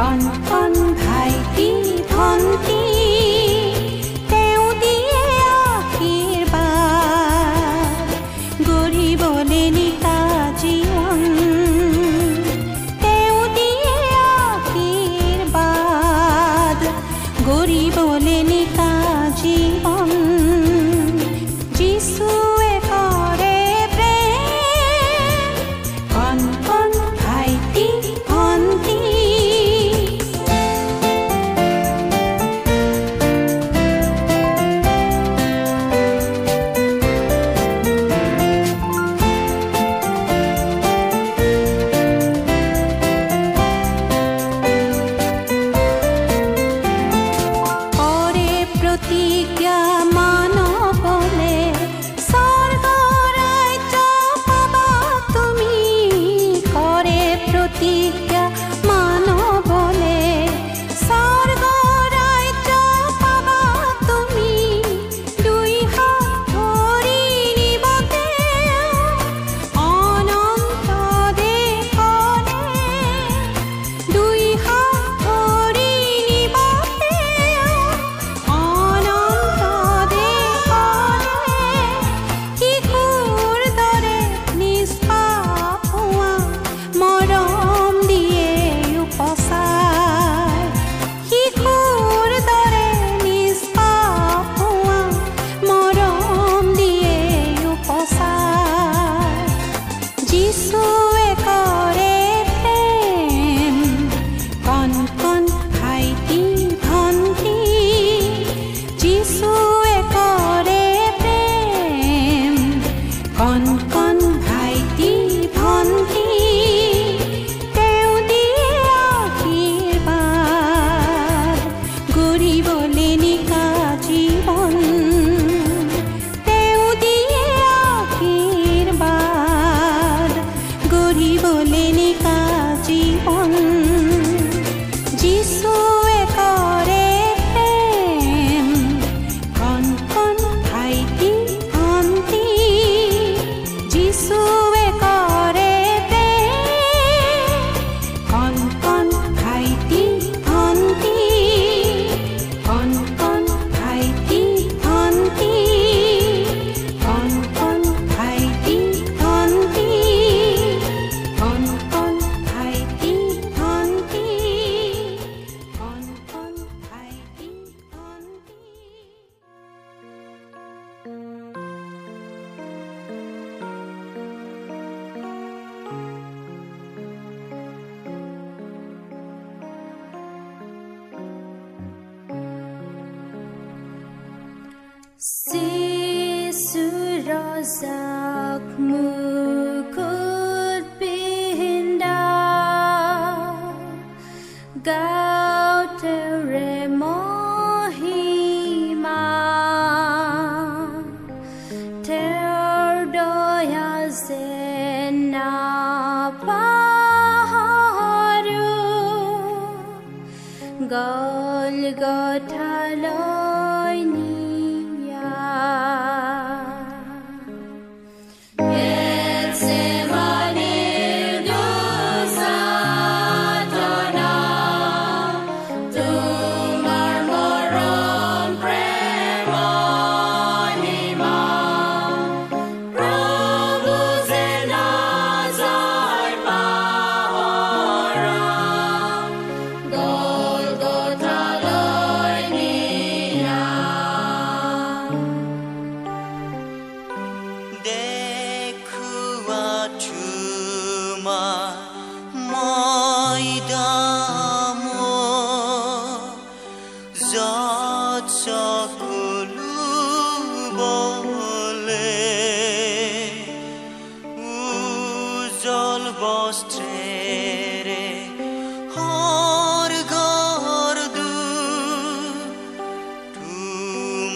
fun.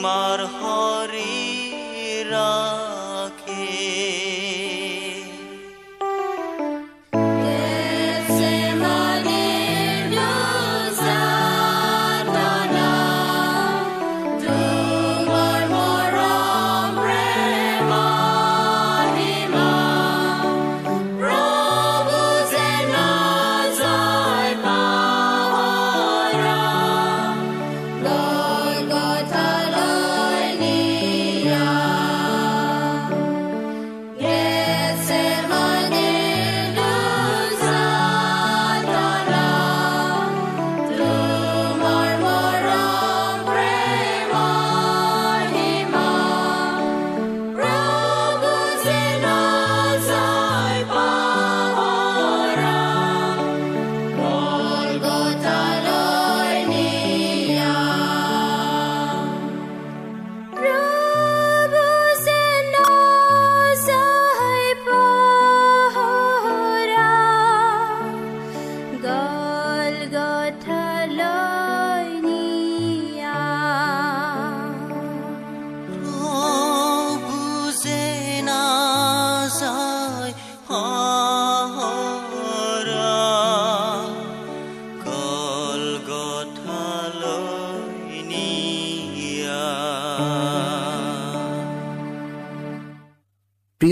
তোমাৰ শৰীৰ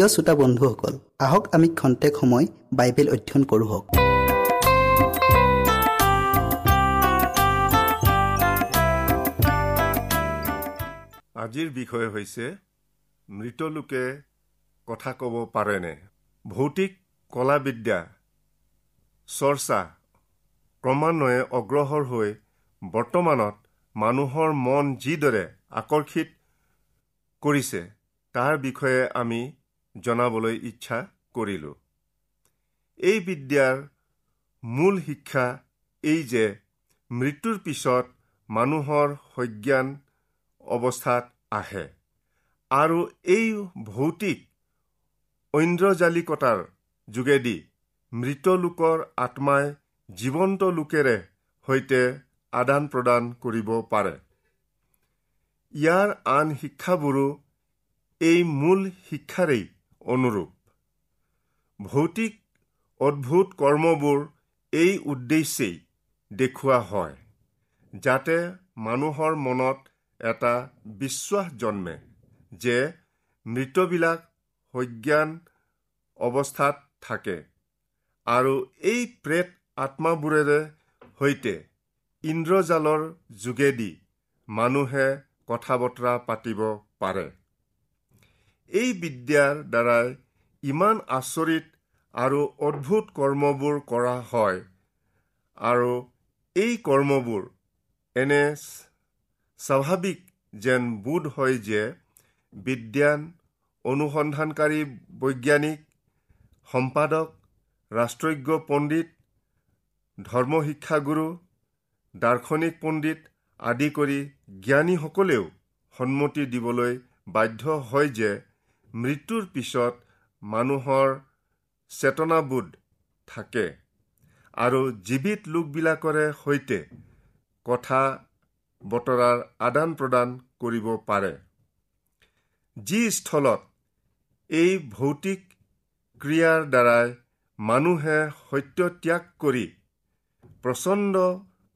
প্ৰিয় শ্ৰোতা বন্ধুসকল আহক আমি খন্তেক সময় বাইবেল অধ্যয়ন কৰোঁ আজিৰ বিষয় হৈছে মৃত লোকে কথা ক'ব পাৰেনে? ভৌতিক কলাবিদ্যা চৰ্চা ক্ৰমান্বয়ে অগ্ৰসৰ হৈ বৰ্তমানত মানুহৰ মন যিদৰে আকৰ্ষিত কৰিছে তাৰ বিষয়ে আমি জনাবলৈ ইচ্ছা কৰিলোঁ। এই বিদ্যাৰ মূল শিক্ষা এই যে মৃত্যুৰ পিছত মানুহৰ সজ্ঞান অৱস্থাত আহে আৰু এই ভৌতিক ঐন্দ্ৰজালিকতাৰ যোগেদি মৃত লোকৰ আত্মাই জীৱন্ত লোকেৰে সৈতে আদান প্ৰদান কৰিব পাৰে। ইয়াৰ আন শিক্ষাবোৰো এই মূল শিক্ষাৰেই অনুৰূপ। ভৌতিক অদ্ভুত কৰ্মবোৰ এই উদ্দেশ্যেই দেখুওৱা হয় যাতে মানুহৰ মনত এটা বিশ্বাস জন্মে যে মৃতবিলাক সজ্ঞান অৱস্থাত থাকে আৰু এই প্ৰেত আত্মাবোৰেৰে সৈতে ইন্দ্ৰজালৰ যোগেদি মানুহে কথা বতৰা পাতিব পাৰে। এই বিদ্যাৰ দ্বাৰাই ইমান আচৰিত আৰু অদ্ভুত কৰ্মবোৰ কৰা হয়। আৰু এই কৰ্মবোৰ এনে স্বাভাৱিক যেন বোধ হয় যে বিজ্ঞান অনুসন্ধানকাৰী বৈজ্ঞানিক সম্পাদক ৰাষ্ট্ৰজ্ঞ পণ্ডিত ধৰ্মশিক্ষাগুৰু দাৰ্শনিক পণ্ডিত আদি কৰি জ্ঞানীসকলেও সন্মতি দিবলৈ বাধ্য হয় যে মৃত্যুৰ পিছত মানুহৰ চেতনাবোধ থাকে আৰু জীৱিত লোকবিলাকৰে সৈতে কথা বতৰাৰ আদান প্ৰদান কৰিব পাৰে। যি স্থলত এই ভৌতিক ক্ৰিয়াৰ দ্বাৰাই মানুহে সত্য ত্যাগ কৰি প্ৰচণ্ড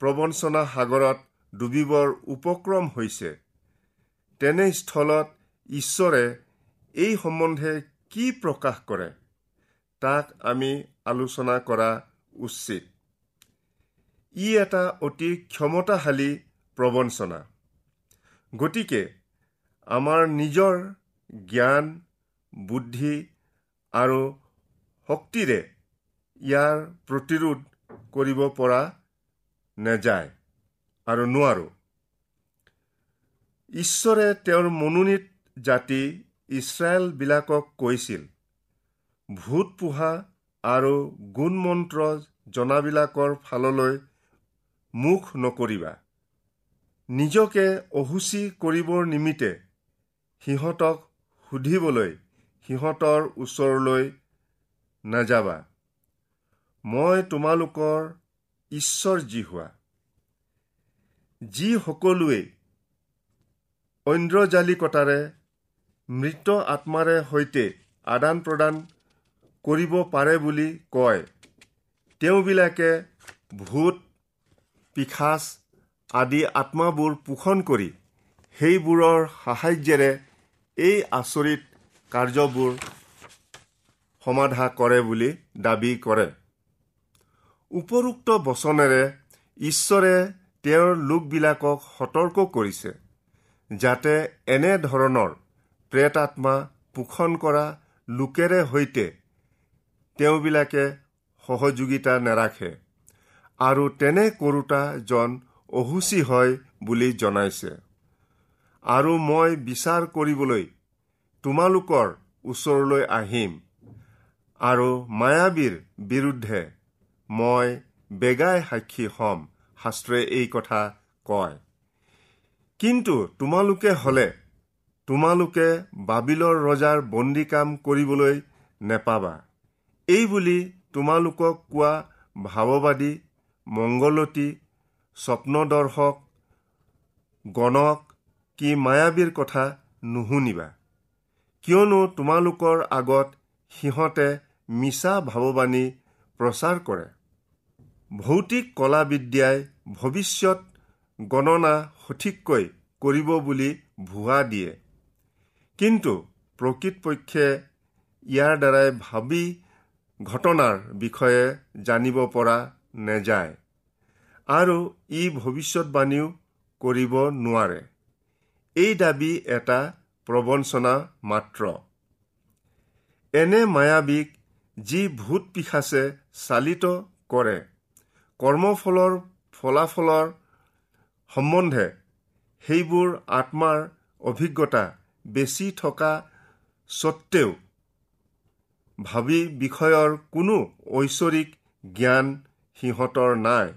প্ৰবঞ্চনা সাগৰত ডুবিবৰ উপক্ৰম হৈছে তেনে স্থলত ঈশ্বৰে এই সম্বন্ধে কি প্ৰকাশ কৰে? তাক আমি আলোচনা কৰা উচিত। ই এটা অতি ক্ষমতাশালী প্ৰবঞ্চনা। গতিকে আমাৰ নিজৰ জ্ঞান বুদ্ধি আৰু শক্তিৰে ইয়াৰ প্ৰতিৰোধ কৰিব পৰা নেযায় আৰু নোৱাৰোঁ। ঈশ্বৰে তেওঁৰ মনোনীত জাতি ইছৰাইলবিলাকক কৈছিল ভূত পোহা আৰু গুণমন্ত্ৰ জনাবিলাকৰ ফাললৈ মুখ নকৰিবা। নিজকে অসুচি কৰিবৰ নিমিত্তে সিহঁতক সুধিবলৈ সিহঁতৰ ওচৰলৈ নাযাবা। মই তোমালোকৰ ঈশ্বৰ যি হোৱা। যি সকলোৱেই ঐন্দ্ৰজালিকতাৰে মৃত আত্মাৰে সৈতে আদান প্ৰদান কৰিব পাৰে বুলি কয়। তেওঁবিলাকে ভূত পিশাচ আদি আত্মাবোৰ পোষণ কৰি সেইবোৰৰ সাহায্যেৰে এই আচৰিত কাৰ্যবোৰ সমাধা কৰে বুলি দাবী কৰে। উপৰোক্ত বচনেৰে ঈশ্বৰে তেওঁৰ লোকবিলাকক সতৰ্ক কৰিছে যাতে এনে ধৰণৰ প্ৰেত আত্মা পোষণ কৰা লোকেৰে সৈতে তেওঁবিলাকে সহযোগিতা নাৰাখে আৰু তেনে কৰোতাজন অসুচী হয় বুলি জনাইছে। আৰু মই বিচাৰ কৰিবলৈ তোমালোকৰ ওচৰলৈ আহিম আৰু মায়াবীৰ বিৰুদ্ধে মই বেগাই সাক্ষী হ'ম শাস্ত্ৰই এই কথা কয়। কিন্তু তোমালোকে হ'লে তোমালোকে বাবিলৰ ৰজাৰ বন্দী কাম কৰিবলৈ নেপাবা। এই বুলি তোমালোকক কোৱা ভাৱবাদী মংগলতী স্বপ্নদৰ্শক গণক কি মায়াবীৰ কথা নুশুনিবা। কিয়নো তোমালোকৰ আগত সিহঁতে মিছা ভাৱবাণী প্ৰচাৰ কৰে। ভৌতিক কলাবিদ্যাই ভৱিষ্যত গণনা সঠিককৈ কৰিব বুলি ভুৱা দিয়ে। কিন্তু প্ৰকৃতপক্ষে ইয়াৰ দ্বাৰাই ভাবি ঘটনাৰ বিষয়ে জানিব পৰা নেযায়। আৰু ই ভৱিষ্যতবাণীও কৰিব নোৱাৰে। এই দাবী এটা প্ৰবঞ্চনা মাত্ৰ। এনে মায়াবীক যি ভূত পিশাচে চালিত কৰে কৰ্মফলৰ ফলাফলৰ সম্বন্ধে সেইবোৰ আত্মাৰ অভিজ্ঞতা বেছি থকা স্বত্তেও ভাবি বিষয়ৰ কোনো ঐশ্বৰিক জ্ঞান সিহঁতৰ নাই।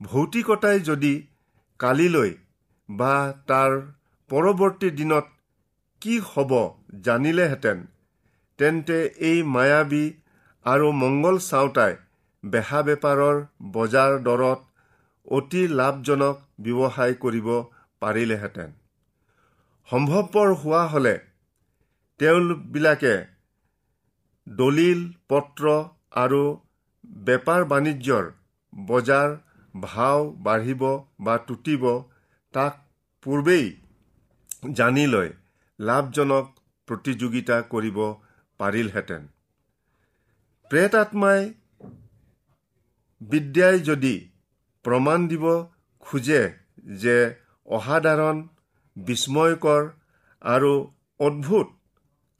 ভৌতিকতাই যদি কালিলৈ বা তাৰ পৰৱৰ্তী দিনত কি হ'ব জানিলেহেঁতেন তেন্তে এই মায়াবী আৰু মংগল চাওঁতাই বেহা বেপাৰৰ বজাৰ দৰত অতি লাভজনক ব্যৱসায় কৰিব পাৰিলেহেঁতেন। সম্ভৱপৰ হোৱা হ'লে তেওঁবিলাকে দলিল পত্ৰ আৰু বেপাৰ বাণিজ্যৰ বজাৰ ভাও বাঢ়িব বা টুটিব তাক পূৰ্বেই জানি লৈ লাভজনক প্ৰতিযোগিতা কৰিব পাৰিলহেঁতেন। প্ৰেত আত্মাই বিদ্যাই যদি প্ৰমাণ দিব খোজে যে অসাধাৰণ বিস্ময়কৰ আৰু অদ্ভুত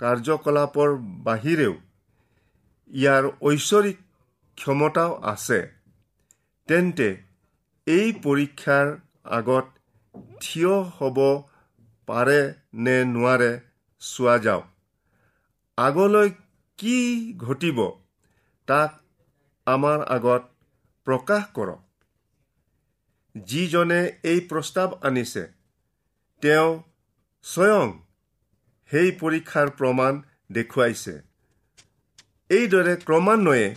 কাৰ্যকলাপৰ বাহিৰেও ইয়াৰ ঐশ্বৰিক ক্ষমতাও আছে। তেন্তে এই পৰীক্ষাৰ আগত থিয় হ'ব পাৰে নে নোৱাৰে চোৱা যাওক। আগলৈ কি ঘটিব তাক আমাৰ আগত প্ৰকাশ কৰক। যিজনে এই প্ৰস্তাৱ আনিছে তেওঁ স্বয়ং সেই পৰীক্ষাৰ প্ৰমাণ দেখুৱাইছে। এইদৰে ক্ৰমান্বয়ে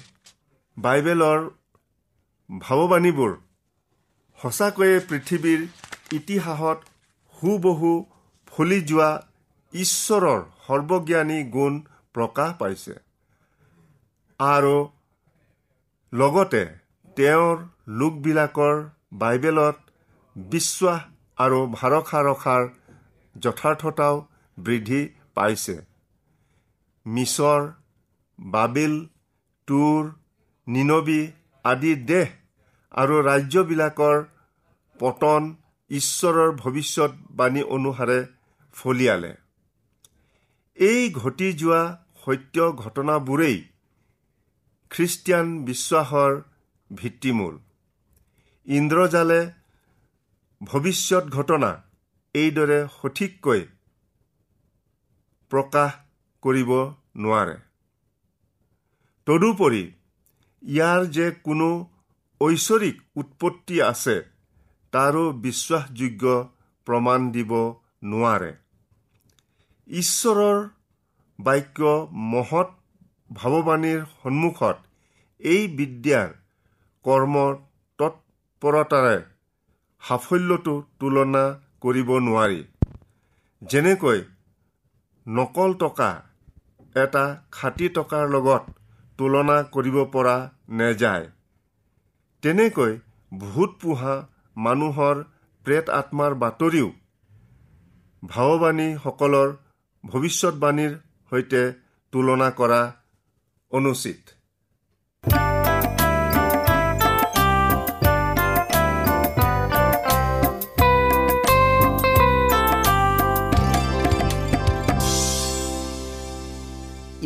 বাইবেলৰ ভাৱবাণীবোৰ সঁচাকৈয়ে পৃথিৱীৰ ইতিহাসত হুবহু ফলি যোৱা ঈশ্বৰৰ সৰ্বজ্ঞানী গুণ প্ৰকাশ পাইছে। আৰু লগতে তেওঁৰ লোকবিলাকৰ বাইবেলত বিশ্বাস আৰু ভৰসা ৰখাৰ যথাৰ্থতাও বৃদ্ধি পাইছে। মিছৰ বাবিল তুৰ নিনবী আদি দেশ আৰু ৰাজ্যবিলাকৰ পতন ঈশ্বৰৰ ভৱিষ্যতবাণী অনুসাৰে ফলিয়ালে। এই ঘটি যোৱা সত্য ঘটনাবোৰেই খ্ৰীষ্টিয়ান বিশ্বাসৰ ভিত্তিমূল। ইন্দ্ৰজালে ভৱিষ্যত ঘটনা এইদৰে সঠিককৈ প্ৰকাশ কৰিব নোৱাৰে। তদুপৰি ইয়াৰ যে কোনো ঐশ্বৰিক উৎপত্তি আছে তাৰো বিশ্বাসযোগ্য প্ৰমাণ দিব নোৱাৰে। ঈশ্বৰৰ বাক্য মহৎ ভাৱবাণীৰ সন্মুখত এই বিদ্যাৰ কৰ্ম তৎপৰতাৰে সাফল্যটো তুলনা কৰিব নোৱাৰি। যেনেকৈ নকল টকা এটা খাটি টকাৰ লগত তুলনা কৰিব পৰা নেযায় তেনেকৈ ভূত পোহা মানুহৰ প্ৰেত আত্মাৰ বাতৰিও ভাৱবাণীসকলৰ ভৱিষ্যতবাণীৰ সৈতে তুলনা কৰা অনুচিত।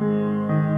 Música